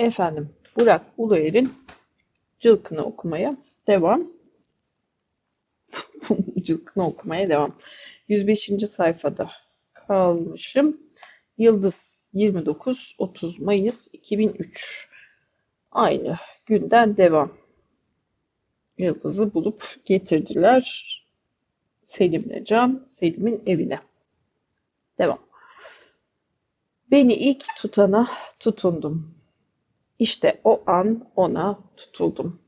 Efendim, Burak Uluer'in Cılkını okumaya devam. Cılkını okumaya devam. 105. sayfada kalmışım. Yıldız 29-30 Mayıs 2003. Aynı günden devam. Yıldız'ı bulup getirdiler. Selim'le Can, Selim'in evine. Devam. Beni ilk tutana tutundum. İşte o an ona tutuldum.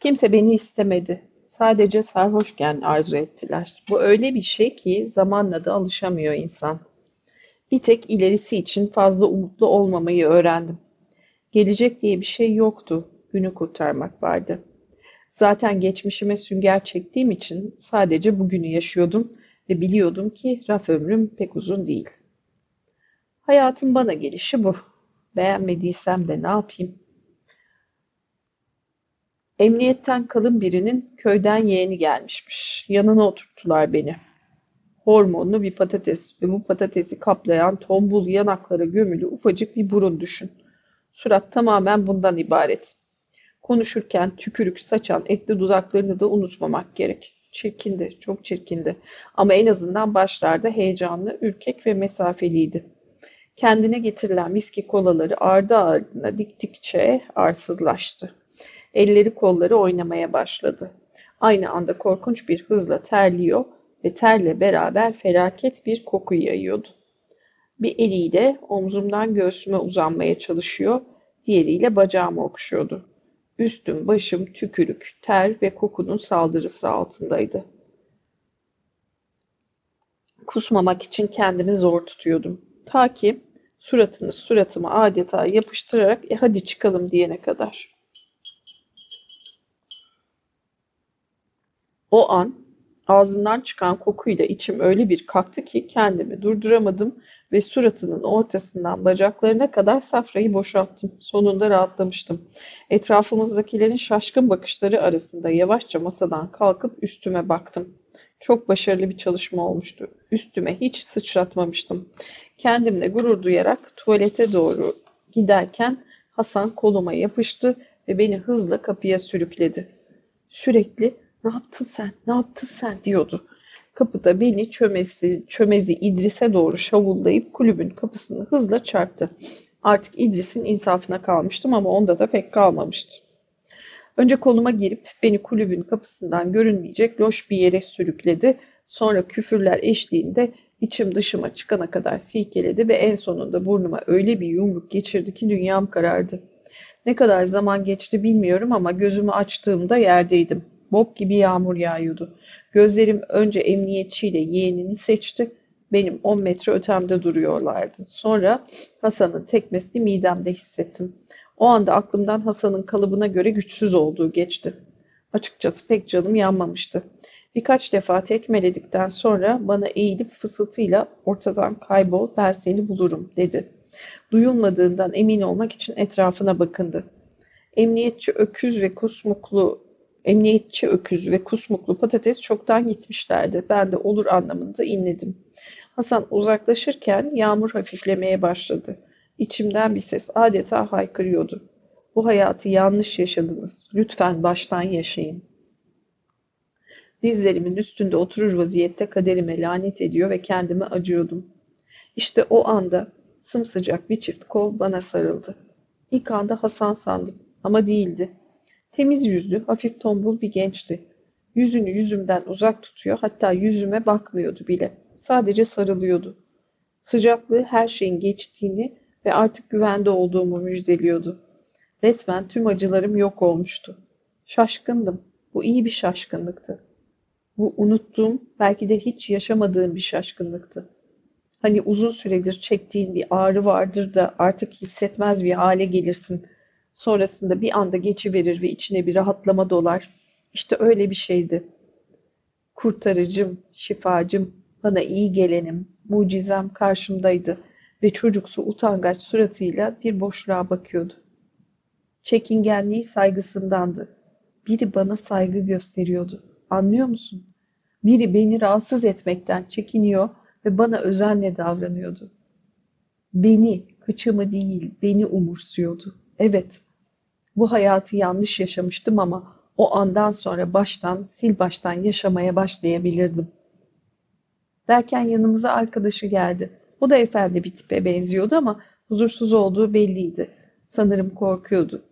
Kimse beni istemedi. Sadece sarhoşken arzu ettiler. Bu öyle bir şey ki zamanla da alışamıyor insan. Bir tek ilerisi için fazla umutlu olmamayı öğrendim. Gelecek diye bir şey yoktu. Günü kurtarmak vardı. Zaten geçmişime sünger çektiğim için sadece bugünü yaşıyordum ve biliyordum ki raf ömrüm pek uzun değil. Hayatın bana gelişi bu. Beğenmediysem de ne yapayım? Emniyetten kalın birinin köyden yeğeni gelmişmiş. Yanına oturttular beni. Hormonlu bir patates ve bu patatesi kaplayan tombul yanaklara gömülü ufacık bir burun düşün. Surat tamamen bundan ibaret. Konuşurken tükürük saçan etli dudaklarını da unutmamak gerek. Çirkindi, çok çirkindi. Ama en azından başlarda heyecanlı, ürkek ve mesafeliydi. Kendine getirilen viski kolaları ardı ardına diktikçe arsızlaştı. Elleri kolları oynamaya başladı. Aynı anda korkunç bir hızla terliyor ve terle beraber felaket bir koku yayıyordu. Bir eliyle omzumdan göğsüme uzanmaya çalışıyor, diğeriyle bacağımı okşuyordu. Üstüm, başım tükürük, ter ve kokunun saldırısı altındaydı. Kusmamak için kendimi zor tutuyordum. Ta ki suratını suratıma adeta yapıştırarak e hadi çıkalım diyene kadar. O an ağzından çıkan kokuyla içim öyle bir kalktı ki kendimi durduramadım ve suratının ortasından bacaklarına kadar safrayı boşalttım. Sonunda rahatlamıştım. Etrafımızdakilerin şaşkın bakışları arasında yavaşça masadan kalkıp üstüme baktım. Çok başarılı bir çalışma olmuştu. Üstüme hiç sıçratmamıştım. Kendimle gurur duyarak tuvalete doğru giderken Hasan koluma yapıştı ve beni hızla kapıya sürükledi. Sürekli ne yaptın sen, ne yaptın sen diyordu. Kapıda beni çömezi, çömezi İdris'e doğru şavullayıp kulübün kapısını hızla çarptı. Artık İdris'in insafına kalmıştım ama onda da pek kalmamıştı. Önce koluma girip beni kulübün kapısından görünmeyecek loş bir yere sürükledi. Sonra küfürler eşliğinde içim dışıma çıkana kadar silkeledi ve en sonunda burnuma öyle bir yumruk geçirdi ki dünyam karardı. Ne kadar zaman geçti bilmiyorum ama gözümü açtığımda yerdeydim. Bok gibi yağmur yağıyordu. Gözlerim önce emniyetçiyle yeğenini seçti. Benim 10 metre ötemde duruyorlardı. Sonra Hasan'ın tekmesini midemde hissettim. O anda aklımdan Hasan'ın kalıbına göre güçsüz olduğu geçti. Açıkçası pek canım yanmamıştı. Birkaç defa tekmeledikten sonra bana eğilip fısıltıyla ortadan kaybol ben seni bulurum dedi. Duyulmadığından emin olmak için etrafına bakındı. Emniyetçi öküz ve kusmuklu Emniyetçi öküz ve kusmuklu patates çoktan gitmişlerdi. Ben de olur anlamında inledim. Hasan uzaklaşırken yağmur hafiflemeye başladı. İçimden bir ses adeta haykırıyordu. Bu hayatı yanlış yaşadınız. Lütfen baştan yaşayın. Dizlerimin üstünde oturur vaziyette kaderime lanet ediyor ve kendime acıyordum. İşte o anda sımsıcak bir çift kol bana sarıldı. İlk anda Hasan sandım ama değildi. Temiz yüzlü, hafif tombul bir gençti. Yüzünü yüzümden uzak tutuyor, hatta yüzüme bakmıyordu bile. Sadece sarılıyordu. Sıcaklığı her şeyin geçtiğini ve artık güvende olduğumu müjdeliyordu. Resmen tüm acılarım yok olmuştu. Şaşkındım. Bu iyi bir şaşkınlıktı. Bu unuttuğum, belki de hiç yaşamadığım bir şaşkınlıktı. Hani uzun süredir çektiğin bir ağrı vardır da artık hissetmez bir hale gelirsin. Sonrasında bir anda geçiverir ve içine bir rahatlama dolar. İşte öyle bir şeydi. Kurtarıcım, şifacım, bana iyi gelenim, mucizem karşımdaydı ve çocuksu utangaç suratıyla bir boşluğa bakıyordu. Çekingenliği saygısındandı. Biri bana saygı gösteriyordu. Anlıyor musun? Biri beni rahatsız etmekten çekiniyor ve bana özenle davranıyordu. Beni, Kıçımı değil, beni umursuyordu. Evet, bu hayatı yanlış yaşamıştım ama o andan sonra baştan, sil baştan yaşamaya başlayabilirdim. Derken yanımıza arkadaşı geldi. O da efendi bir tipe benziyordu ama huzursuz olduğu belliydi. Sanırım korkuyordu.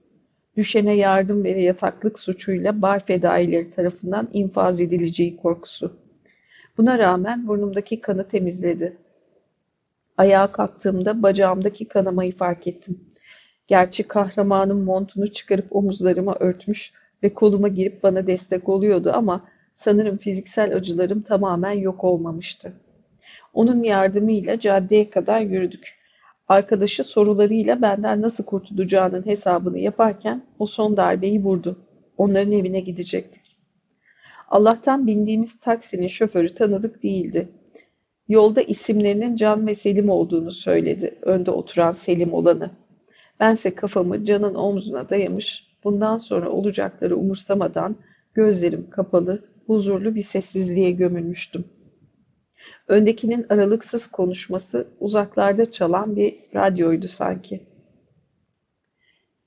Düşene yardım ve yataklık suçuyla bar fedaileri tarafından infaz edileceği korkusu. Buna rağmen burnumdaki kanı temizledi. Ayağa kalktığımda bacağımdaki kanamayı fark ettim. Gerçi kahramanın montunu çıkarıp omuzlarıma örtmüş ve koluma girip bana destek oluyordu ama sanırım fiziksel acılarım tamamen yok olmamıştı. Onun yardımıyla caddeye kadar yürüdük. Arkadaşı sorularıyla benden nasıl kurtulacağının hesabını yaparken o son darbeyi vurdu. Onların evine gidecektik. Allah'tan bindiğimiz taksinin şoförü tanıdık değildi. Yolda isimlerinin Can ve Selim olduğunu söyledi, önde oturan Selim olanı. Bense kafamı Can'ın omzuna dayamış, bundan sonra olacakları umursamadan gözlerim kapalı, huzurlu bir sessizliğe gömülmüştüm. Öndekinin aralıksız konuşması uzaklarda çalan bir radyoydu sanki.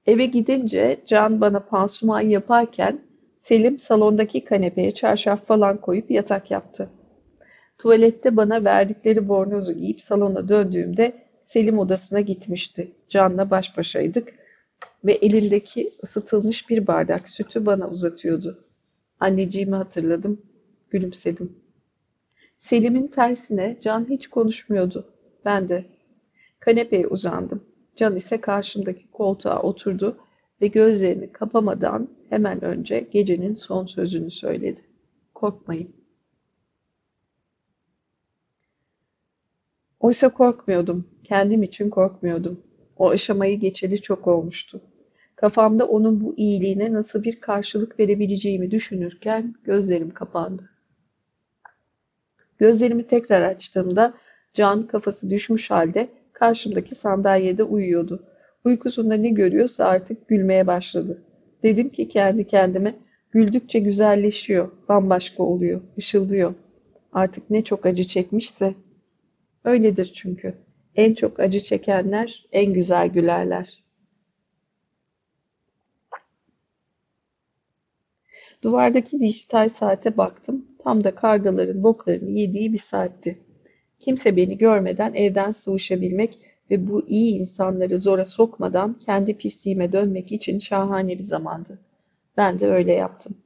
Eve gidince Can bana pansuman yaparken Selim salondaki kanepeye çarşaf falan koyup yatak yaptı. Tuvalette bana verdikleri bornozu giyip salona döndüğümde Selim odasına gitmişti. Can'la baş başaydık ve elindeki ısıtılmış bir bardak sütü bana uzatıyordu. Anneciğimi hatırladım, gülümsedim. Selim'in tersine Can hiç konuşmuyordu. Ben de. Kanepeye uzandım. Can ise karşımdaki koltuğa oturdu ve gözlerini kapamadan hemen önce gecenin son sözünü söyledi. Korkmayın. Oysa korkmuyordum. Kendim için korkmuyordum. O aşamayı geçeli çok olmuştu. Kafamda onun bu iyiliğine nasıl bir karşılık verebileceğimi düşünürken gözlerim kapandı. Gözlerimi tekrar açtığımda Can kafası düşmüş halde karşımdaki sandalyede uyuyordu. Uykusunda ne görüyorsa artık gülmeye başladı. Dedim ki kendi kendime güldükçe güzelleşiyor, bambaşka oluyor, ışıldıyor. Artık ne çok acı çekmişse. Öyledir çünkü. En çok acı çekenler en güzel gülerler. Duvardaki dijital saate baktım. Tam da kargaların boklarını yediği bir saatti. Kimse beni görmeden evden sıvışabilmek ve bu iyi insanları zora sokmadan kendi pisliğime dönmek için şahane bir zamandı. Ben de öyle yaptım.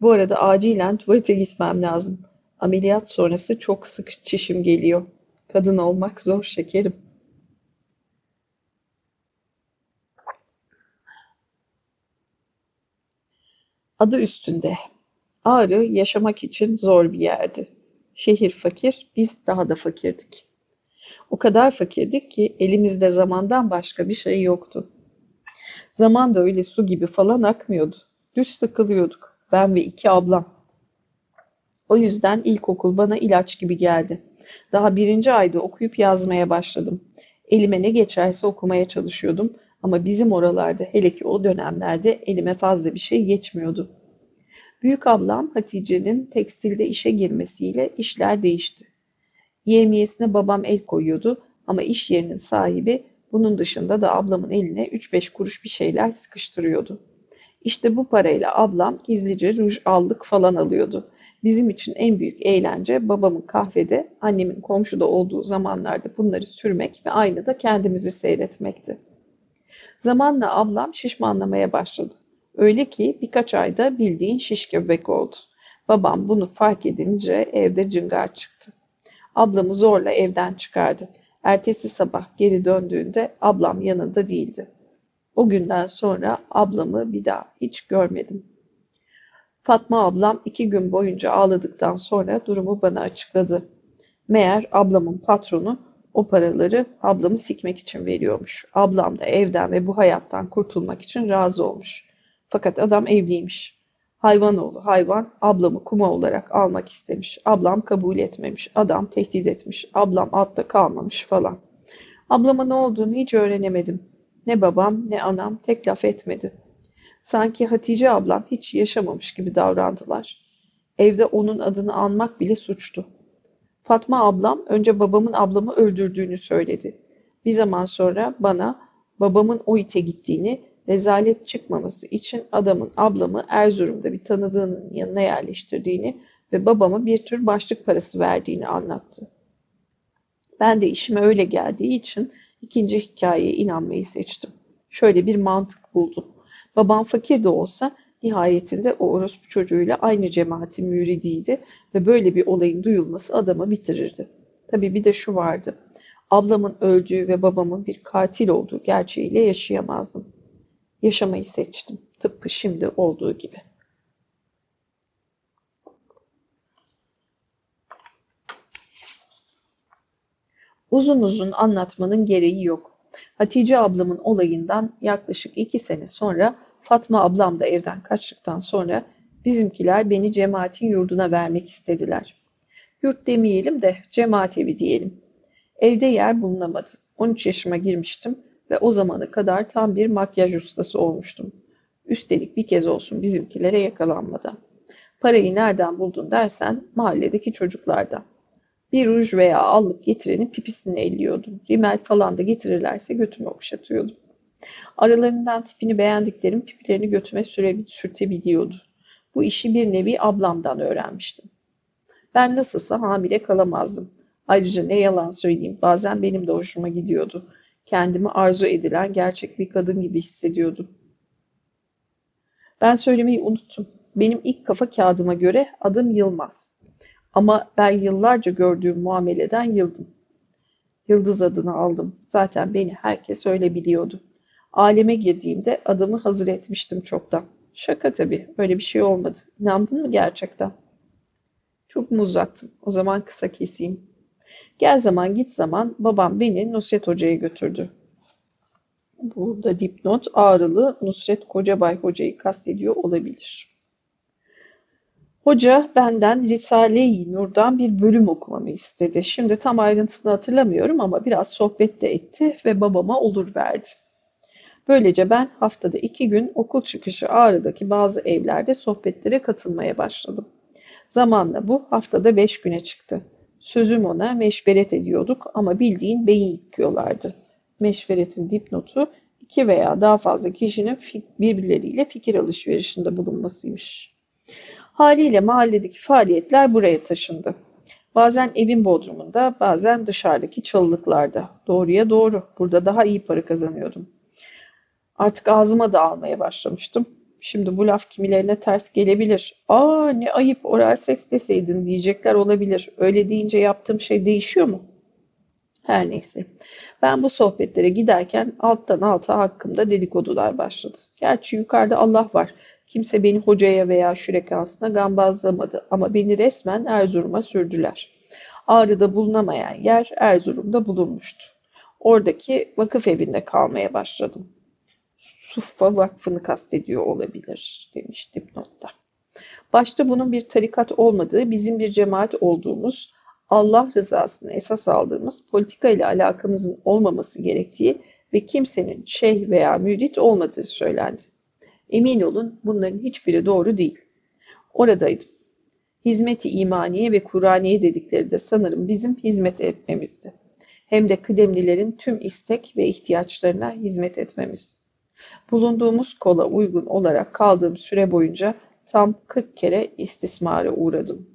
Bu arada acilen tuvalete gitmem lazım. Ameliyat sonrası çok sık çişim geliyor. Kadın olmak zor şekerim. Adı üstünde. Ağrı yaşamak için zor bir yerdi. Şehir fakir, biz daha da fakirdik. O kadar fakirdik ki elimizde zamandan başka bir şey yoktu. Zaman da öyle su gibi falan akmıyordu. Düş sıkılıyorduk. Ben ve iki ablam. O yüzden ilkokul bana ilaç gibi geldi. Daha birinci ayda okuyup yazmaya başladım. Elime ne geçerse okumaya çalışıyordum ama bizim oralarda hele ki o dönemlerde elime fazla bir şey geçmiyordu. Büyük ablam Hatice'nin tekstilde işe girmesiyle işler değişti. Yevmiyesine babam el koyuyordu ama iş yerinin sahibi bunun dışında da ablamın eline 3-5 kuruş bir şeyler sıkıştırıyordu. İşte bu parayla ablam gizlice ruj aldık falan alıyordu. Bizim için en büyük eğlence babamın kahvede, annemin komşuda olduğu zamanlarda bunları sürmek ve aynada kendimizi seyretmekti. Zamanla ablam şişmanlamaya başladı. Öyle ki birkaç ayda bildiğin şiş göbek oldu. Babam bunu fark edince evde cıngar çıktı. Ablamı zorla evden çıkardı. Ertesi sabah geri döndüğünde ablam yanında değildi. O günden sonra ablamı bir daha hiç görmedim. Fatma ablam iki gün boyunca ağladıktan sonra durumu bana açıkladı. Meğer ablamın patronu o paraları ablamı sikmek için veriyormuş. Ablam da evden ve bu hayattan kurtulmak için razı olmuş. Fakat adam evliymiş. Hayvan oğlu hayvan ablamı kuma olarak almak istemiş. Ablam kabul etmemiş. Adam tehdit etmiş. Ablam altta kalmamış falan. Ablama ne olduğunu hiç öğrenemedim. Ne babam ne anam tek laf etmedi. Sanki Hatice ablam hiç yaşamamış gibi davrandılar. Evde onun adını anmak bile suçtu. Fatma ablam önce babamın ablamı öldürdüğünü söyledi. Bir zaman sonra bana babamın o ite gittiğini, rezalet çıkmaması için adamın ablamı Erzurum'da bir tanıdığının yanına yerleştirdiğini ve babama bir tür başlık parası verdiğini anlattı. Ben de işime öyle geldiği için ikinci hikayeye inanmayı seçtim. Şöyle bir mantık buldum. Babam fakir de olsa nihayetinde o orospu çocuğuyla aynı cemaatin müridiydi ve böyle bir olayın duyulması adamı bitirirdi. Tabii bir de şu vardı. Ablamın öldüğü ve babamın bir katil olduğu gerçeğiyle yaşayamazdım. Yaşamayı seçtim. Tıpkı şimdi olduğu gibi. Uzun uzun anlatmanın gereği yok. Hatice ablamın olayından yaklaşık iki sene sonra Fatma ablam da evden kaçtıktan sonra bizimkiler beni cemaatin yurduna vermek istediler. Yurt demeyelim de cemaat evi diyelim. Evde yer bulunamadı. 13 yaşıma girmiştim ve o zamana kadar tam bir makyaj ustası olmuştum. Üstelik bir kez olsun bizimkilere yakalanmadan. Parayı nereden buldun dersen mahalledeki çocuklardan. Bir ruj veya allık getireni pipisini elliyordum. Rimel falan da getirirlerse götüme okşatıyordum. Aralarından tipini beğendiklerim pipilerini götüme süre, sürtebiliyordu. Bu işi bir nevi ablamdan öğrenmiştim. Ben nasılsa hamile kalamazdım. Ayrıca ne yalan söyleyeyim bazen benim de hoşuma gidiyordu. Kendimi arzu edilen gerçek bir kadın gibi hissediyordum. Ben söylemeyi unuttum. Benim ilk kafa kağıdıma göre adım Yılmaz. Ama ben yıllarca gördüğüm muameleden yıldım. Yıldız adını aldım. Zaten beni herkes öyle biliyordu. Aleme girdiğimde adımı hazır etmiştim çoktan. Şaka tabii. Öyle bir şey olmadı. İnandın mı gerçekten? Çok mu uzattım? O zaman kısa keseyim. Gel zaman git zaman babam beni Nusret Hoca'ya götürdü. Burada dipnot Ağrılı Nusret Kocabay Hoca'yı kastediyor olabilir. Hoca benden Risale-i Nur'dan bir bölüm okumamı istedi. Şimdi tam ayrıntısını hatırlamıyorum ama biraz sohbet de etti ve babama olur verdi. Böylece ben haftada iki gün okul çıkışı Ağrı'daki bazı evlerde sohbetlere katılmaya başladım. Zamanla bu haftada beş güne çıktı. Sözüm ona meşveret ediyorduk ama bildiğin beyin yıkıyorlardı. Meşveretin dipnotu iki veya daha fazla kişinin birbirleriyle fikir alışverişinde bulunmasıymış. Haliyle mahalledeki faaliyetler buraya taşındı. Bazen evin bodrumunda, bazen dışarıdaki çalılıklarda. Doğruya doğru, burada daha iyi para kazanıyordum. Artık ağzıma da almaya başlamıştım. Şimdi bu laf kimilerine ters gelebilir. Aa ne ayıp oral seks deseydin diyecekler olabilir. Öyle deyince yaptığım şey değişiyor mu? Her neyse. Ben bu sohbetlere giderken alttan alta hakkımda dedikodular başladı. Gerçi yukarıda Allah var. Kimse beni hocaya veya şürekasına gambazlamadı ama beni resmen Erzurum'a sürdüler. Ağrı'da bulunamayan yer Erzurum'da bulunmuştu. Oradaki vakıf evinde kalmaya başladım. Suffa Vakfı'nı kastediyor olabilir demiş dipnotta. Başta bunun bir tarikat olmadığı, bizim bir cemaat olduğumuz, Allah rızasını esas aldığımız politika ile alakamızın olmaması gerektiği ve kimsenin şeyh veya mürit olmadığı söylendi. Emin olun bunların hiçbiri doğru değil. Oradaydım. Hizmeti imaniye ve Kur'aniye dedikleri de sanırım bizim hizmet etmemizdi. Hem de kıdemlilerin tüm istek ve ihtiyaçlarına hizmet etmemiz. Bulunduğumuz kola uygun olarak kaldığım süre boyunca tam 40 kere istismara uğradım.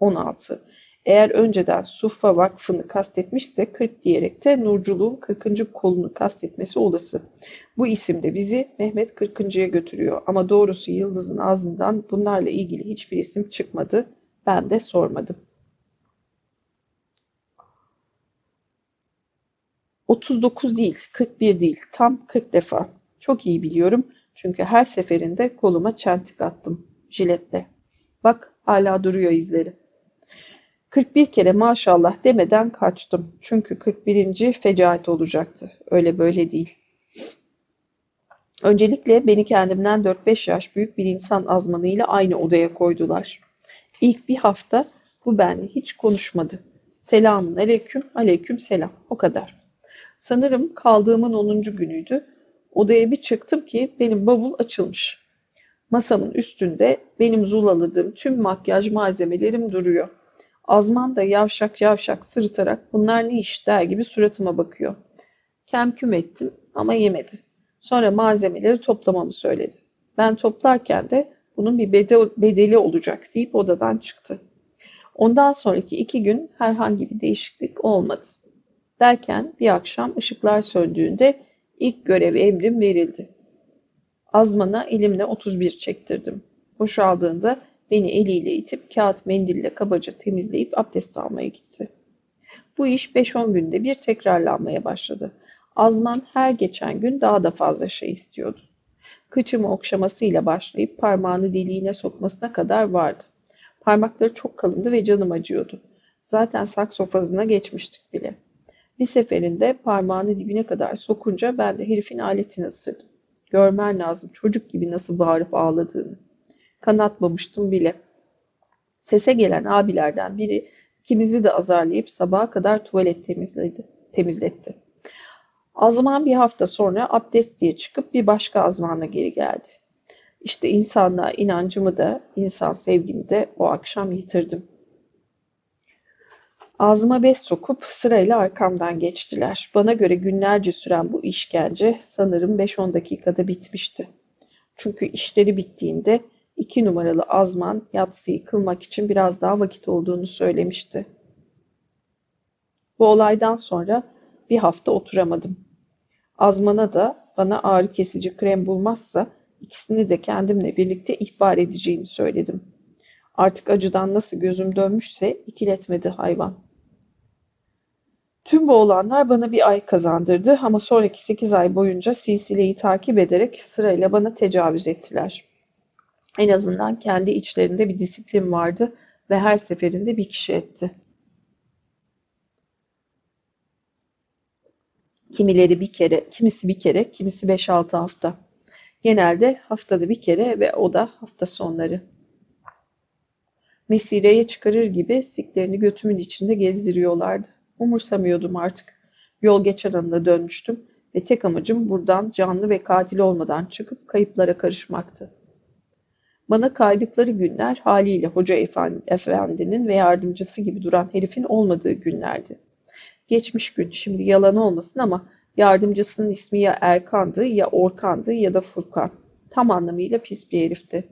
16. Eğer önceden Suffa Vakfı'nı kastetmişse 40 diyerek de Nurculuğun 40. kolunu kastetmesi olası. Bu isim de bizi Mehmet 40.ya götürüyor ama doğrusu Yıldız'ın ağzından bunlarla ilgili hiçbir isim çıkmadı. Ben de sormadım. 39 değil, 41 değil, tam 40 defa. Çok iyi biliyorum çünkü her seferinde koluma çentik attım jiletle. Bak hala duruyor izleri. 41 kere maşallah demeden kaçtım. Çünkü 41. fecaat olacaktı. Öyle böyle değil. Öncelikle beni kendimden 4-5 yaş büyük bir insan azmanıyla aynı odaya koydular. İlk bir hafta bu benle hiç konuşmadı. Selamun aleyküm, aleyküm selam. O kadar. Sanırım kaldığımın 10. günüydü. Odaya bir çıktım ki benim bavul açılmış. Masamın üstünde benim zulaladığım tüm makyaj malzemelerim duruyor. Azman da yavşak yavşak sırıtarak bunlar ne iş der gibi suratıma bakıyor. Kemküm ettim ama yemedi. Sonra malzemeleri toplamamı söyledi. Ben toplarken de bunun bir bedeli olacak deyip odadan çıktı. Ondan sonraki iki gün herhangi bir değişiklik olmadı. Derken bir akşam ışıklar söndüğünde ilk görev emrim verildi. Azman'a elimle 31 çektirdim. Boşaldığında beni eliyle itip kağıt mendille kabaca temizleyip abdest almaya gitti. Bu iş 5-10 günde bir tekrarlanmaya başladı. Azman her geçen gün daha da fazla şey istiyordu. Kıçımı okşamasıyla başlayıp parmağını deliğine sokmasına kadar vardı. Parmakları çok kalındı ve canım acıyordu. Zaten saksofazına geçmiştik bile. Bir seferinde parmağını dibine kadar sokunca ben de herifin aletini ısırdım. Görmen lazım çocuk gibi nasıl bağırıp ağladığını. Kanatmamıştım bile. Sese gelen abilerden biri ikimizi de azarlayıp sabaha kadar tuvalet temizledi, temizletti. Azman bir hafta sonra abdest diye çıkıp bir başka azmana geri geldi. İşte insanlığa inancımı da, insan sevgimi de o akşam yitirdim. Ağzıma bez sokup sırayla arkamdan geçtiler. Bana göre günlerce süren bu işkence sanırım 5-10 dakikada bitmişti. Çünkü işleri bittiğinde iki numaralı azman yatsıyı kılmak için biraz daha vakit olduğunu söylemişti. Bu olaydan sonra bir hafta oturamadım. Azmana da bana ağrı kesici krem bulmazsa ikisini de kendimle birlikte ihbar edeceğimi söyledim. Artık acıdan nasıl gözüm dönmüşse ikiletmedi hayvan. Tüm bu olanlar bana bir ay kazandırdı ama sonraki sekiz ay boyunca silsileyi takip ederek sırayla bana tecavüz ettiler. En azından kendi içlerinde bir disiplin vardı ve her seferinde bir kişi etti. Kimileri bir kere, kimisi bir kere, kimisi beş altı hafta. Genelde haftada bir kere ve o da hafta sonları. Mesireye çıkarır gibi siklerini götümün içinde gezdiriyorlardı. Umursamıyordum artık. Yol geçen anda dönmüştüm ve tek amacım buradan canlı ve katil olmadan çıkıp kayıplara karışmaktı. Bana kaydıkları günler haliyle Hoca Efendi'nin ve yardımcısı gibi duran herifin olmadığı günlerdi. Geçmiş gün, şimdi yalan olmasın ama yardımcısının ismi ya Erkan'dı ya Orkan'dı ya da Furkan. Tam anlamıyla pis bir herifti.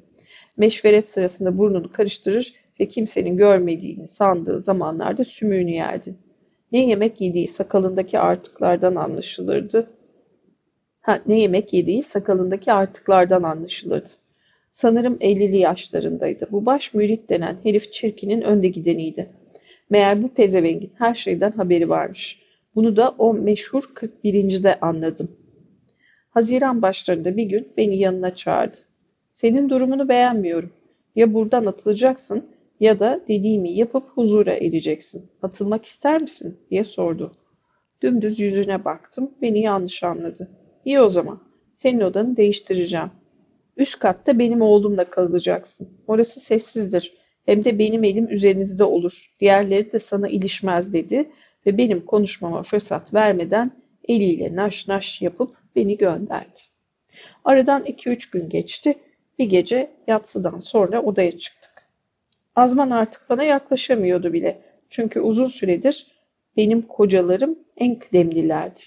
Meşveret sırasında burnunu karıştırır ve kimsenin görmediğini sandığı zamanlarda sümüğünü yerdi. Ne yemek yediği sakalındaki artıklardan anlaşılırdı. Ha, ne yemek yediği sakalındaki artıklardan anlaşılırdı. Sanırım 50'li yaşlarındaydı. Bu baş mürit denen herif çirkinin önde gideniydi. Meğer bu pezevengin her şeyden haberi varmış. Bunu da o meşhur 41. de anladım. Haziran başlarında bir gün beni yanına çağırdı. Senin durumunu beğenmiyorum. Ya buradan atılacaksın ya da dediğimi yapıp huzura ereceksin. Atılmak ister misin? diye sordu. Dümdüz yüzüne baktım. Beni yanlış anladı. İyi o zaman. Senin odanı değiştireceğim. Üst katta benim oğlumla kalacaksın. Orası sessizdir. Hem de benim elim üzerinizde olur. Diğerleri de sana ilişmez dedi ve benim konuşmama fırsat vermeden eliyle naş naş yapıp beni gönderdi. Aradan iki üç gün geçti. Bir gece yatsıdan sonra odaya çıktım. Azman artık bana yaklaşamıyordu bile. Çünkü uzun süredir benim kocalarım en kıdemlilerdi.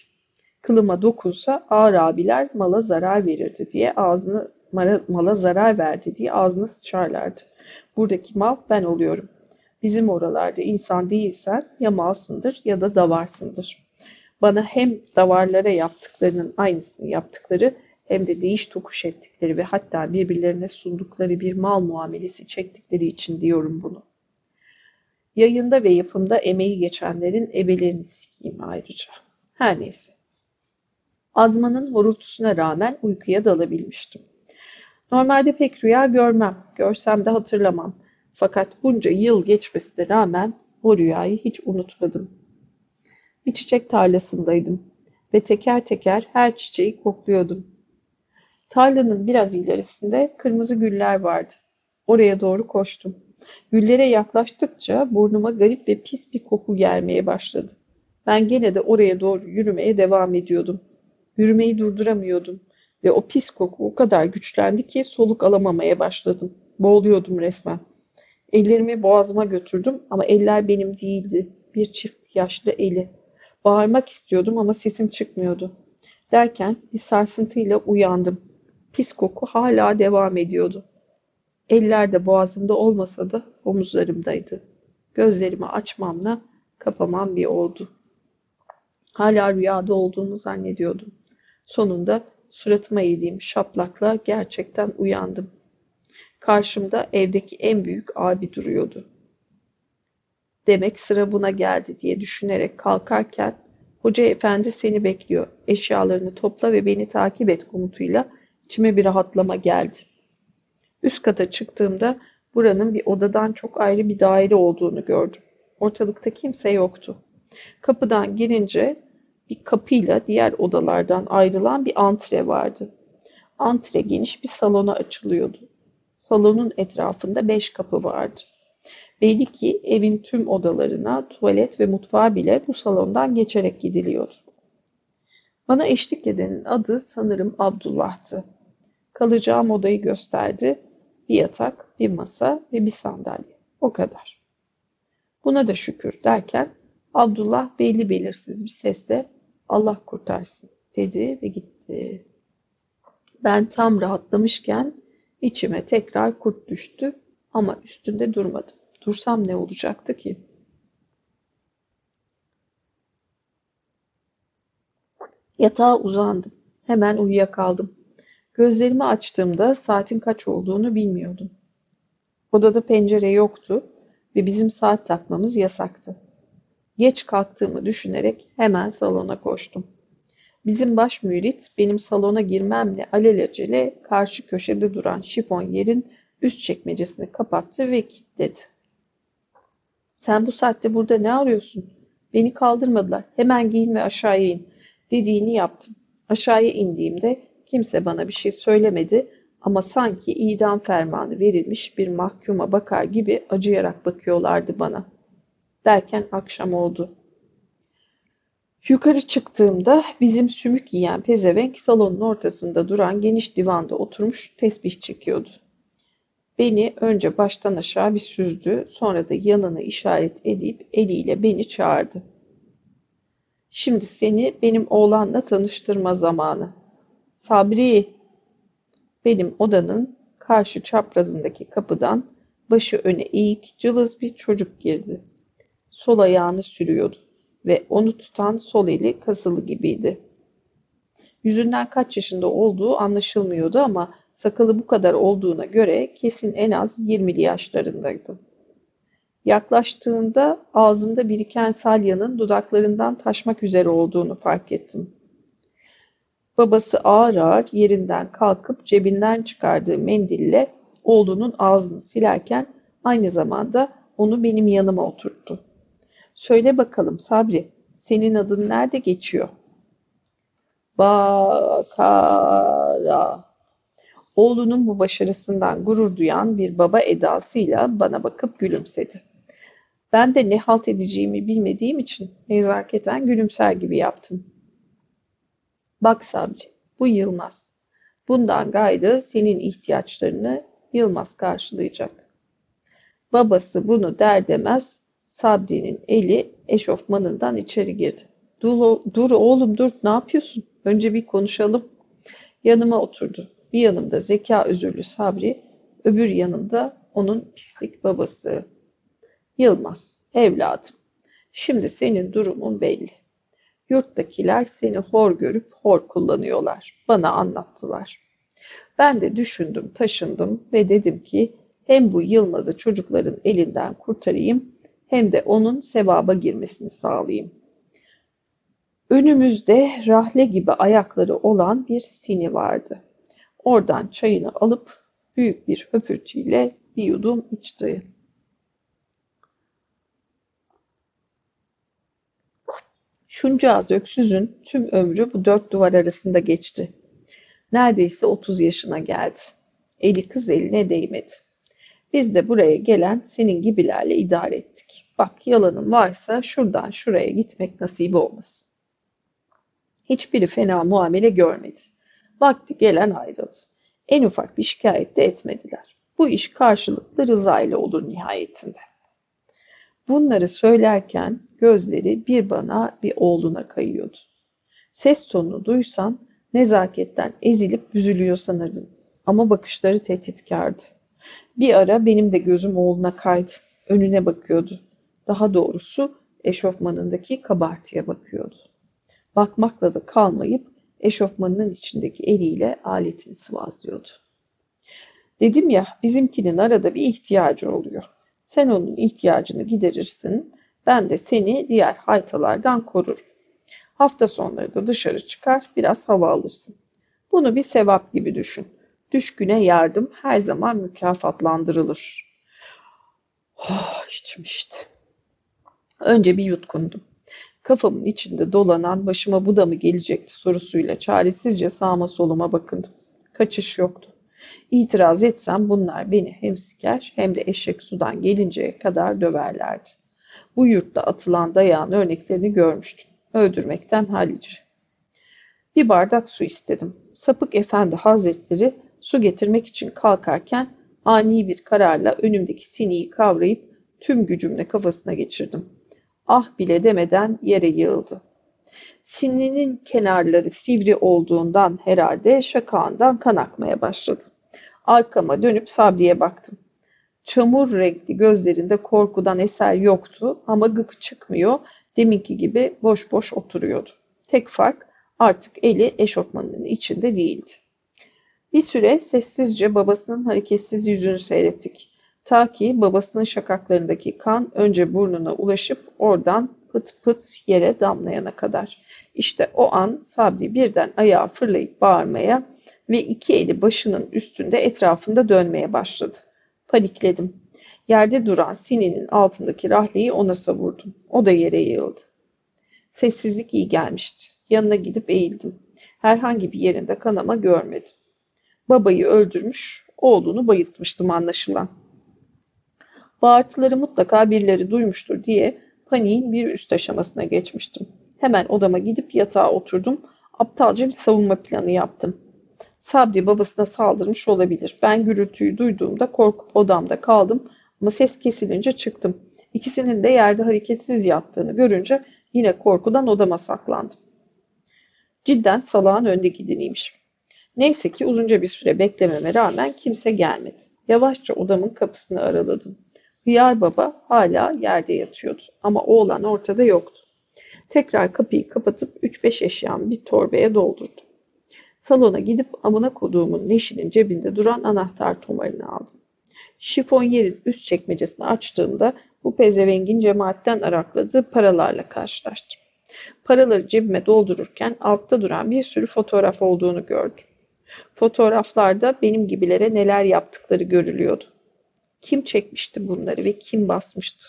Kılıma dokunsa ağır abiler mala zarar verirdi diye ağzını mala, mala zarar verdi diye ağzına sıçarlardı. Buradaki mal ben oluyorum. Bizim oralarda insan değilsen ya malsındır ya da davarsındır. Bana hem davarlara yaptıklarının aynısını yaptıkları hem de değiş tokuş ettikleri ve hatta birbirlerine sundukları bir mal muamelesi çektikleri için diyorum bunu. Yayında ve yapımda emeği geçenlerin ebelerini sikeyim ayrıca. Her neyse. Azmanın horultusuna rağmen uykuya dalabilmiştim. Normalde pek rüya görmem, görsem de hatırlamam. Fakat bunca yıl geçmesine rağmen o rüyayı hiç unutmadım. Bir çiçek tarlasındaydım ve teker teker her çiçeği kokluyordum. Tarlanın biraz ilerisinde kırmızı güller vardı. Oraya doğru koştum. Güllere yaklaştıkça burnuma garip ve pis bir koku gelmeye başladı. Ben gene de oraya doğru yürümeye devam ediyordum. Yürümeyi durduramıyordum ve o pis koku o kadar güçlendi ki soluk alamamaya başladım. Boğuluyordum resmen. Ellerimi boğazıma götürdüm ama eller benim değildi. Bir çift yaşlı eli. Bağırmak istiyordum ama sesim çıkmıyordu. Derken bir sarsıntıyla uyandım. Pis koku hala devam ediyordu. Eller de boğazımda olmasa da omuzlarımdaydı. Gözlerimi açmamla kapamam bir oldu. Hala rüyada olduğumu zannediyordum. Sonunda suratıma yediğim şaplakla gerçekten uyandım. Karşımda evdeki en büyük abi duruyordu. Demek sıra buna geldi diye düşünerek kalkarken hoca efendi seni bekliyor. Eşyalarını topla ve beni takip et komutuyla içime bir rahatlama geldi. Üst kata çıktığımda buranın bir odadan çok ayrı bir daire olduğunu gördüm. Ortalıkta kimse yoktu. Kapıdan girince bir kapıyla diğer odalardan ayrılan bir antre vardı. Antre geniş bir salona açılıyordu. Salonun etrafında beş kapı vardı. Belli ki evin tüm odalarına, tuvalet ve mutfağa bile bu salondan geçerek gidiliyordu. Bana eşlik edenin adı sanırım Abdullah'tı. Kalacağım odayı gösterdi. Bir yatak, bir masa ve bir sandalye. O kadar. Buna da şükür derken Abdullah belli belirsiz bir sesle Allah kurtarsın dedi ve gitti. Ben tam rahatlamışken içime tekrar kurt düştü ama üstünde durmadım. Dursam ne olacaktı ki? Yatağa uzandım. Hemen uyuyakaldım. Gözlerimi açtığımda saatin kaç olduğunu bilmiyordum. Odada pencere yoktu ve bizim saat takmamız yasaktı. Geç kalktığımı düşünerek hemen salona koştum. Bizim baş mürit benim salona girmemle alelacele karşı köşede duran şifon yerin üst çekmecesini kapattı ve kilitledi. Sen bu saatte burada ne arıyorsun? Beni kaldırmadılar. Hemen giyin ve aşağıya in. Dediğini yaptım. Aşağıya indiğimde kimse bana bir şey söylemedi ama sanki idam fermanı verilmiş bir mahkuma bakar gibi acıyarak bakıyorlardı bana. Derken akşam oldu. Yukarı çıktığımda bizim sümük yiyen pezevenk salonun ortasında duran geniş divanda oturmuş tesbih çekiyordu. Beni önce baştan aşağı bir süzdü, sonra da yanına işaret edip eliyle beni çağırdı. Şimdi seni benim oğlanla tanıştırma zamanı. Sabri, benim odanın karşı çaprazındaki kapıdan başı öne eğik cılız bir çocuk girdi. Sol ayağını sürüyordu ve onu tutan sol eli kasılı gibiydi. Yüzünden kaç yaşında olduğu anlaşılmıyordu ama Sakalı bu kadar olduğuna göre kesin en az 20'li yaşlarındaydı. Yaklaştığında ağzında biriken salyanın dudaklarından taşmak üzere olduğunu fark ettim. Babası ağır ağır yerinden kalkıp cebinden çıkardığı mendille oğlunun ağzını silerken aynı zamanda onu benim yanıma oturttu. Söyle bakalım Sabri, senin adın nerede geçiyor? Bakara Oğlunun bu başarısından gurur duyan bir baba edasıyla bana bakıp gülümsedi. Ben de ne halt edeceğimi bilmediğim için nezaketen gülümser gibi yaptım. Bak Sabri, bu Yılmaz. Bundan gayrı senin ihtiyaçlarını Yılmaz karşılayacak. Babası bunu der demez Sabri'nin eli eşofmanından içeri girdi. Dur, dur oğlum dur ne yapıyorsun? Önce bir konuşalım. Yanıma oturdu. Bir yanımda zeka özürlü Sabri, öbür yanımda onun pislik babası. Yılmaz, evladım, şimdi senin durumun belli. Yurttakiler seni hor görüp hor kullanıyorlar. Bana anlattılar. Ben de düşündüm, taşındım ve dedim ki hem bu Yılmaz'ı çocukların elinden kurtarayım hem de onun sevaba girmesini sağlayayım. Önümüzde rahle gibi ayakları olan bir sini vardı. Oradan çayını alıp büyük bir höpürtüyle bir yudum içti. Şuncağız öksüzün tüm ömrü bu dört duvar arasında geçti. Neredeyse otuz yaşına geldi. Eli kız eline değmedi. Biz de buraya gelen senin gibilerle idare ettik. Bak yalanın varsa şuradan şuraya gitmek nasip olmasın. Hiçbiri fena muamele görmedi. Vakti gelen ayrıldı. En ufak bir şikayet de etmediler. Bu iş karşılıklı rıza ile olur nihayetinde. Bunları söylerken gözleri bir bana bir oğluna kayıyordu. Ses tonunu duysan nezaketten ezilip büzülüyor sanırdın. Ama bakışları tehditkardı. Bir ara benim de gözüm oğluna kaydı. Önüne bakıyordu. Daha doğrusu eşofmanındaki kabartıya bakıyordu. Bakmakla da kalmayıp eşofmanının içindeki eliyle aletini sıvazlıyordu. Dedim ya bizimkinin arada bir ihtiyacı oluyor. Sen onun ihtiyacını giderirsin, ben de seni diğer haytalardan korurum. Hafta sonları da dışarı çıkar, biraz hava alırsın. Bunu bir sevap gibi düşün. Düşküne yardım her zaman mükafatlandırılır. Oh, içim işte. Önce bir yutkundum. Kafamın içinde dolanan başıma bu da mı gelecekti sorusuyla çaresizce sağıma soluma bakındım. Kaçış yoktu. İtiraz etsem bunlar beni hem siker hem de eşek sudan gelinceye kadar döverlerdi. Bu yurtta atılan dayağın örneklerini görmüştüm. Öldürmekten hallice. Bir bardak su istedim. Sapık efendi hazretleri su getirmek için kalkarken ani bir kararla önümdeki siniyi kavrayıp tüm gücümle kafasına geçirdim. Ah bile demeden yere yığıldı. Sininin kenarları sivri olduğundan herhalde şakağından kan akmaya başladı. Arkama dönüp Sabri'ye baktım. Çamur renkli gözlerinde korkudan eser yoktu ama gık çıkmıyor, deminki gibi boş boş oturuyordu. Tek fark artık eli eşofmanının içinde değildi. Bir süre sessizce babasının hareketsiz yüzünü seyrettik. Ta ki babasının şakaklarındaki kan önce burnuna ulaşıp oradan pıt pıt yere damlayana kadar. İşte o an Sabri birden ayağa fırlayıp bağırmaya ve iki eli başının üstünde etrafında dönmeye başladı. Panikledim. Yerde duran sininin altındaki rahleyi ona savurdum. O da yere yığıldı. Sessizlik iyi gelmişti. Yanına gidip eğildim. Herhangi bir yerinde kanama görmedim. Babayı öldürmüş, oğlunu bayıltmıştım anlaşılan. Bağırtıları mutlaka birileri duymuştur diye paniğin bir üst aşamasına geçmiştim. Hemen odama gidip yatağa oturdum. Aptalca bir savunma planı yaptım. Sabri babasına saldırmış olabilir. Ben gürültüyü duyduğumda korkup odamda kaldım ama ses kesilince çıktım. İkisinin de yerde hareketsiz yattığını görünce yine korkudan odama saklandım. Cidden salağın önde gideniymiş. Neyse ki uzunca bir süre beklememe rağmen kimse gelmedi. Yavaşça odamın kapısını araladım. Hıyar baba hala yerde yatıyordu ama oğlan ortada yoktu. Tekrar kapıyı kapatıp 3-5 eşyamı bir torbaya doldurdum. Salona gidip amına koduğumun neşinin cebinde duran anahtar tomarını aldım. Şifon yerin üst çekmecesini açtığımda bu pezevengin cemaatten arakladığı paralarla karşılaştım. Paraları cebime doldururken altta duran bir sürü fotoğraf olduğunu gördüm. Fotoğraflarda benim gibilere neler yaptıkları görülüyordu. Kim çekmişti bunları ve kim basmıştı?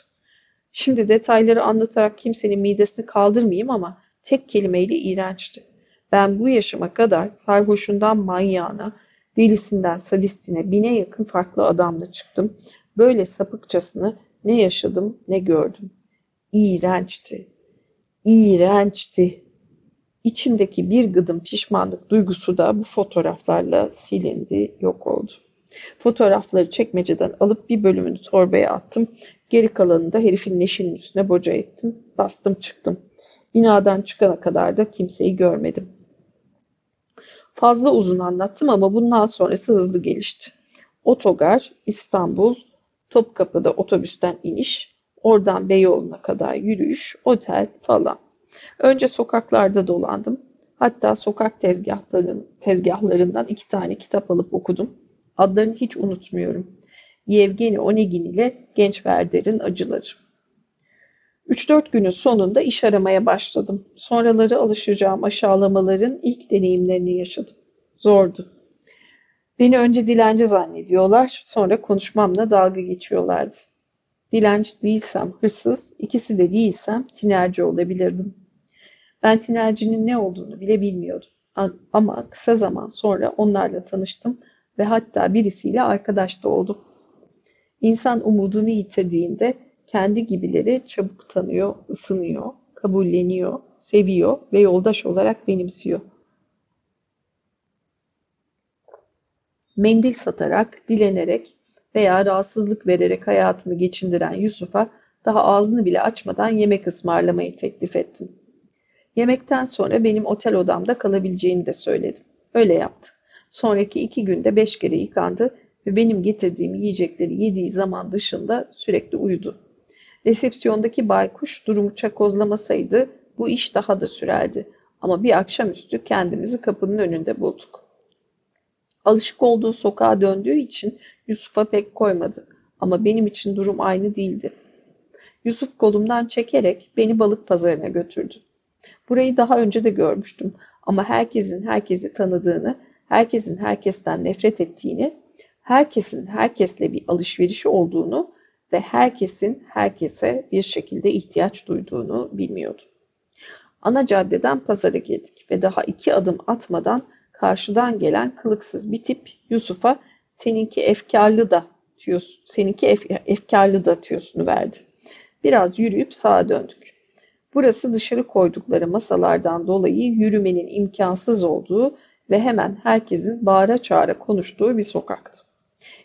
Şimdi detayları anlatarak kimsenin midesini kaldırmayayım ama tek kelimeyle iğrençti. Ben bu yaşıma kadar sarhoşundan manyağına, delisinden sadistine bine yakın farklı adamla çıktım. Böyle sapıkçasını ne yaşadım ne gördüm. İğrençti. İğrençti. İçimdeki bir gıdım pişmanlık duygusu da bu fotoğraflarla silindi, yok oldu. Fotoğrafları çekmeceden alıp bir bölümünü torbaya attım. Geri kalanını da herifin neşinin üstüne boca ettim. Bastım çıktım. Binadan çıkana kadar da kimseyi görmedim. Fazla uzun anlattım ama bundan sonrası hızlı gelişti. Otogar, İstanbul, Topkapı'da otobüsten iniş, oradan Beyoğlu'na kadar yürüyüş, otel falan. Önce sokaklarda dolandım. Hatta sokak tezgahların, tezgahlarından iki tane kitap alıp okudum. Adlarını hiç unutmuyorum. Yevgeni Onegin ile Genç Verder'in Acıları. 3-4 günün sonunda iş aramaya başladım. Sonraları alışacağım aşağılamaların ilk deneyimlerini yaşadım. Zordu. Beni önce dilenci zannediyorlar, sonra konuşmamla dalga geçiyorlardı. Dilenci değilsem hırsız, ikisi de değilsem tinerci olabilirdim. Ben tinercinin ne olduğunu bile bilmiyordum. Ama kısa zaman sonra onlarla tanıştım ve hatta birisiyle arkadaş da oldum. İnsan umudunu yitirdiğinde kendi gibileri çabuk tanıyor, ısınıyor, kabulleniyor, seviyor ve yoldaş olarak benimsiyor. Mendil satarak, dilenerek veya rahatsızlık vererek hayatını geçindiren Yusuf'a Daha ağzını bile açmadan yemek ısmarlamayı teklif ettim. Yemekten sonra benim otel odamda kalabileceğini de söyledim. Öyle yaptı. Sonraki iki günde beş kere yıkandı ve benim getirdiğim yiyecekleri yediği zaman dışında sürekli uyudu. Resepsiyondaki baykuş durumu çakozlamasaydı bu iş daha da sürerdi. Ama bir akşamüstü kendimizi kapının önünde bulduk. Alışık olduğu sokağa döndüğü için Yusuf'a pek koymadı. Ama benim için durum aynı değildi. Yusuf kolumdan çekerek beni balık pazarına götürdü. Burayı daha önce de görmüştüm ama herkesin herkesi tanıdığını, herkesin herkesten nefret ettiğini, herkesin herkesle bir alışverişi olduğunu ve herkesin herkese bir şekilde ihtiyaç duyduğunu bilmiyordum. Ana caddeden pazara girdik ve daha iki adım atmadan karşıdan gelen kılıksız bir tip Yusuf'a seninki efkarlı da tüyosu, seninki ef, efkarlı da tüyosunu verdi. Biraz yürüyüp sağa döndük. Burası dışarı koydukları masalardan dolayı yürümenin imkansız olduğu ve hemen herkesin bağıra çağıra konuştuğu bir sokaktı.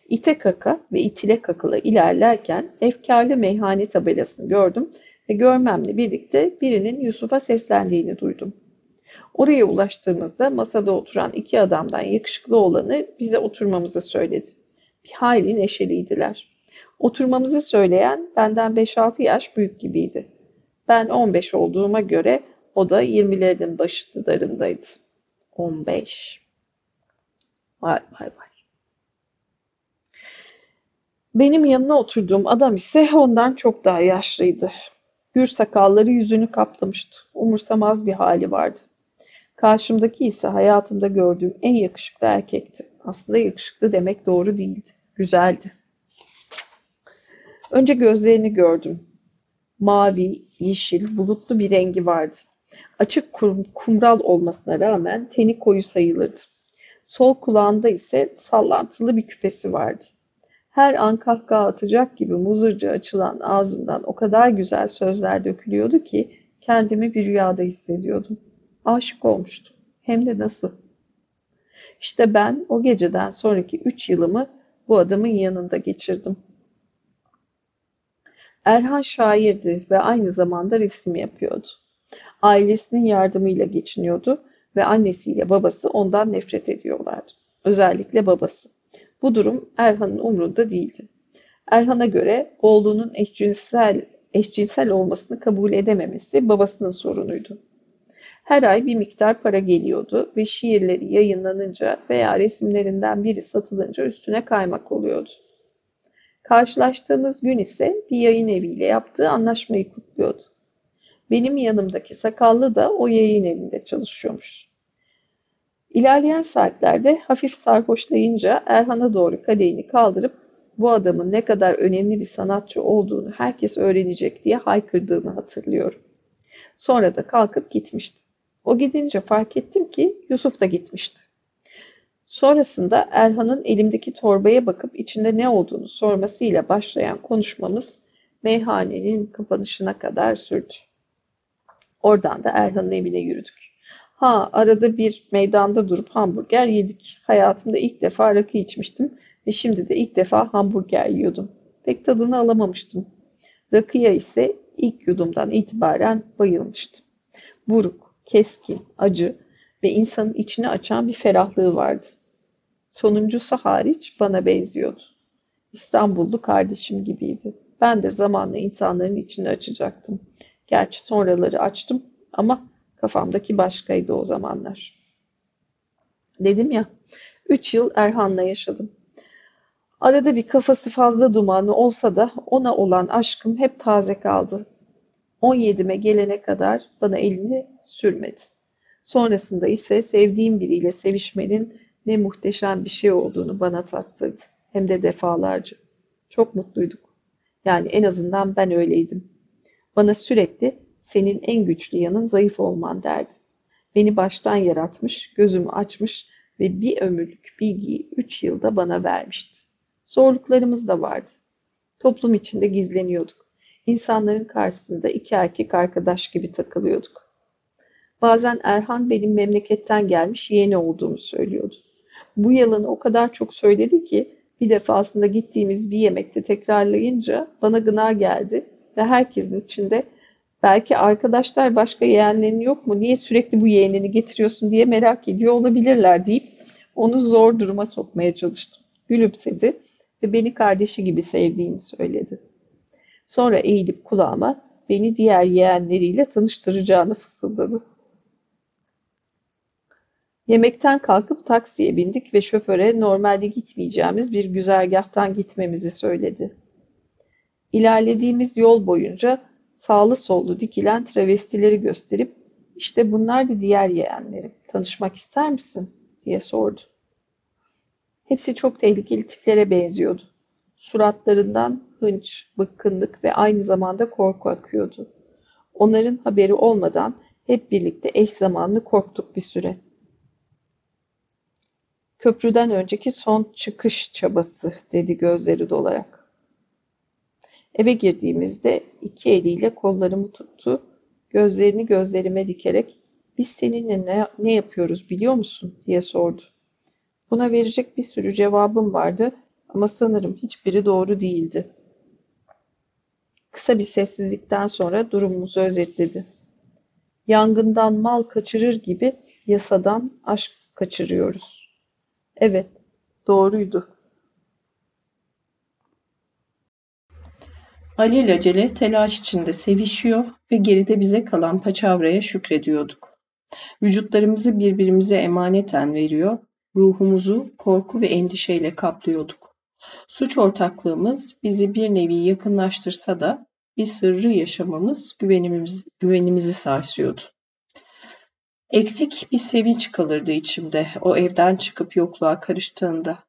İte kaka ve itile kakıla ilerlerken efkarlı meyhane tabelasını gördüm ve görmemle birlikte birinin Yusuf'a seslendiğini duydum. Oraya ulaştığımızda masada oturan iki adamdan yakışıklı olanı bize oturmamızı söyledi. Bir hayli neşeliydiler. Oturmamızı söyleyen benden 5-6 yaş büyük gibiydi. Ben 15 olduğuma göre o da 20'lerinin başlarındaydı. 15. Vay vay vay. Benim yanına oturduğum adam ise ondan çok daha yaşlıydı. Gür sakalları yüzünü kaplamıştı. Umursamaz bir hali vardı. Karşımdaki ise hayatımda gördüğüm en yakışıklı erkekti. Aslında yakışıklı demek doğru değildi. Güzeldi. Önce gözlerini gördüm. Mavi, yeşil, bulutlu bir rengi vardı. Açık kum, kumral olmasına rağmen teni koyu sayılırdı. Sol kulağında ise sallantılı bir küpesi vardı. Her an kahkaha atacak gibi muzurca açılan ağzından o kadar güzel sözler dökülüyordu ki kendimi bir rüyada hissediyordum. Aşık olmuştum. Hem de nasıl? İşte ben o geceden sonraki üç yılımı bu adamın yanında geçirdim. Erhan şairdi ve aynı zamanda resim yapıyordu. Ailesinin yardımıyla geçiniyordu ve annesiyle babası ondan nefret ediyorlardı. Özellikle babası. Bu durum Erhan'ın umrunda değildi. Erhan'a göre oğlunun eşcinsel, eşcinsel olmasını kabul edememesi babasının sorunuydu. Her ay bir miktar para geliyordu ve şiirleri yayınlanınca veya resimlerinden biri satılınca üstüne kaymak oluyordu. Karşılaştığımız gün ise bir yayın eviyle yaptığı anlaşmayı kutluyordu. Benim yanımdaki sakallı da o yayın evinde çalışıyormuş. İlerleyen saatlerde hafif sarhoşlayınca Erhan'a doğru kadehini kaldırıp bu adamın ne kadar önemli bir sanatçı olduğunu herkes öğrenecek diye haykırdığını hatırlıyorum. Sonra da kalkıp gitmişti. O gidince fark ettim ki Yusuf da gitmişti. Sonrasında Erhan'ın elimdeki torbaya bakıp içinde ne olduğunu sormasıyla başlayan konuşmamız meyhanenin kapanışına kadar sürdü. Oradan da Erhan'ın evine yürüdük. Ha arada bir meydanda durup hamburger yedik. Hayatımda ilk defa rakı içmiştim ve şimdi de ilk defa hamburger yiyordum. Pek tadını alamamıştım. Rakıya ise ilk yudumdan itibaren bayılmıştım. Buruk, keskin, acı ve insanın içini açan bir ferahlığı vardı. Sonuncusu hariç bana benziyordu. İstanbullu kardeşim gibiydi. Ben de zamanla insanların içini açacaktım. Gerçi sonraları açtım ama kafamdaki başkaydı o zamanlar. Dedim ya, üç yıl Erhan'la yaşadım. Arada bir kafası fazla dumanlı olsa da ona olan aşkım hep taze kaldı. 17'me gelene kadar bana elini sürmedi. Sonrasında ise sevdiğim biriyle sevişmenin ne muhteşem bir şey olduğunu bana tattırdı. Hem de defalarca. Çok mutluyduk. Yani en azından ben öyleydim. Bana sürekli senin en güçlü yanın zayıf olman derdi. Beni baştan yaratmış, gözümü açmış ve bir ömürlük bilgiyi üç yılda bana vermişti. Zorluklarımız da vardı. Toplum içinde gizleniyorduk. İnsanların karşısında iki erkek arkadaş gibi takılıyorduk. Bazen Erhan benim memleketten gelmiş yeğeni olduğumu söylüyordu. Bu yalanı o kadar çok söyledi ki bir defasında gittiğimiz bir yemekte tekrarlayınca bana gına geldi ve herkesin içinde belki arkadaşlar başka yeğenlerin yok mu? Niye sürekli bu yeğenini getiriyorsun diye merak ediyor olabilirler deyip onu zor duruma sokmaya çalıştım. Gülümsedi ve beni kardeşi gibi sevdiğini söyledi. Sonra eğilip kulağıma beni diğer yeğenleriyle tanıştıracağını fısıldadı. Yemekten kalkıp taksiye bindik ve şoföre normalde gitmeyeceğimiz bir güzergahtan gitmemizi söyledi. İlerlediğimiz yol boyunca sağlı sollu dikilen travestileri gösterip işte bunlar da diğer yeğenlerim. Tanışmak ister misin? diye sordu. Hepsi çok tehlikeli tiplere benziyordu. Suratlarından hınç, bıkkınlık ve aynı zamanda korku akıyordu. Onların haberi olmadan hep birlikte eş zamanlı korktuk bir süre. Köprüden önceki son çıkış çabası dedi gözleri dolarak. Eve girdiğimizde iki eliyle kollarımı tuttu, gözlerini gözlerime dikerek biz seninle ne, ne yapıyoruz biliyor musun diye sordu. Buna verecek bir sürü cevabım vardı ama sanırım hiçbiri doğru değildi. Kısa bir sessizlikten sonra durumumuzu özetledi. Yangından mal kaçırır gibi yasadan aşk kaçırıyoruz. Evet, doğruydu. Alelacele telaş içinde sevişiyor ve geride bize kalan paçavraya şükrediyorduk. Vücutlarımızı birbirimize emaneten veriyor, ruhumuzu korku ve endişeyle kaplıyorduk. Suç ortaklığımız bizi bir nevi yakınlaştırsa da bir sırrı yaşamamız güvenimiz, güvenimizi sarsıyordu. Eksik bir sevinç kalırdı içimde o evden çıkıp yokluğa karıştığında.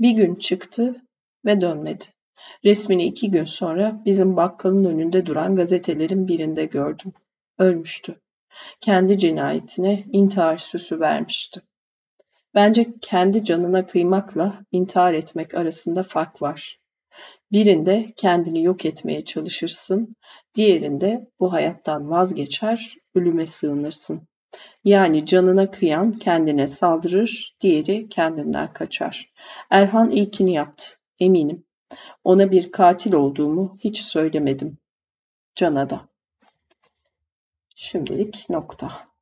Bir gün çıktı ve dönmedi. Resmini iki gün sonra bizim bakkalın önünde duran gazetelerin birinde gördüm. Ölmüştü. Kendi cinayetine intihar süsü vermişti. Bence kendi canına kıymakla intihar etmek arasında fark var. Birinde kendini yok etmeye çalışırsın, diğerinde bu hayattan vazgeçer, ölüme sığınırsın. Yani canına kıyan kendine saldırır, diğeri kendinden kaçar. Erhan ilkini yaptı, eminim. Ona bir katil olduğumu hiç söylemedim. Can'a da. Şimdilik nokta.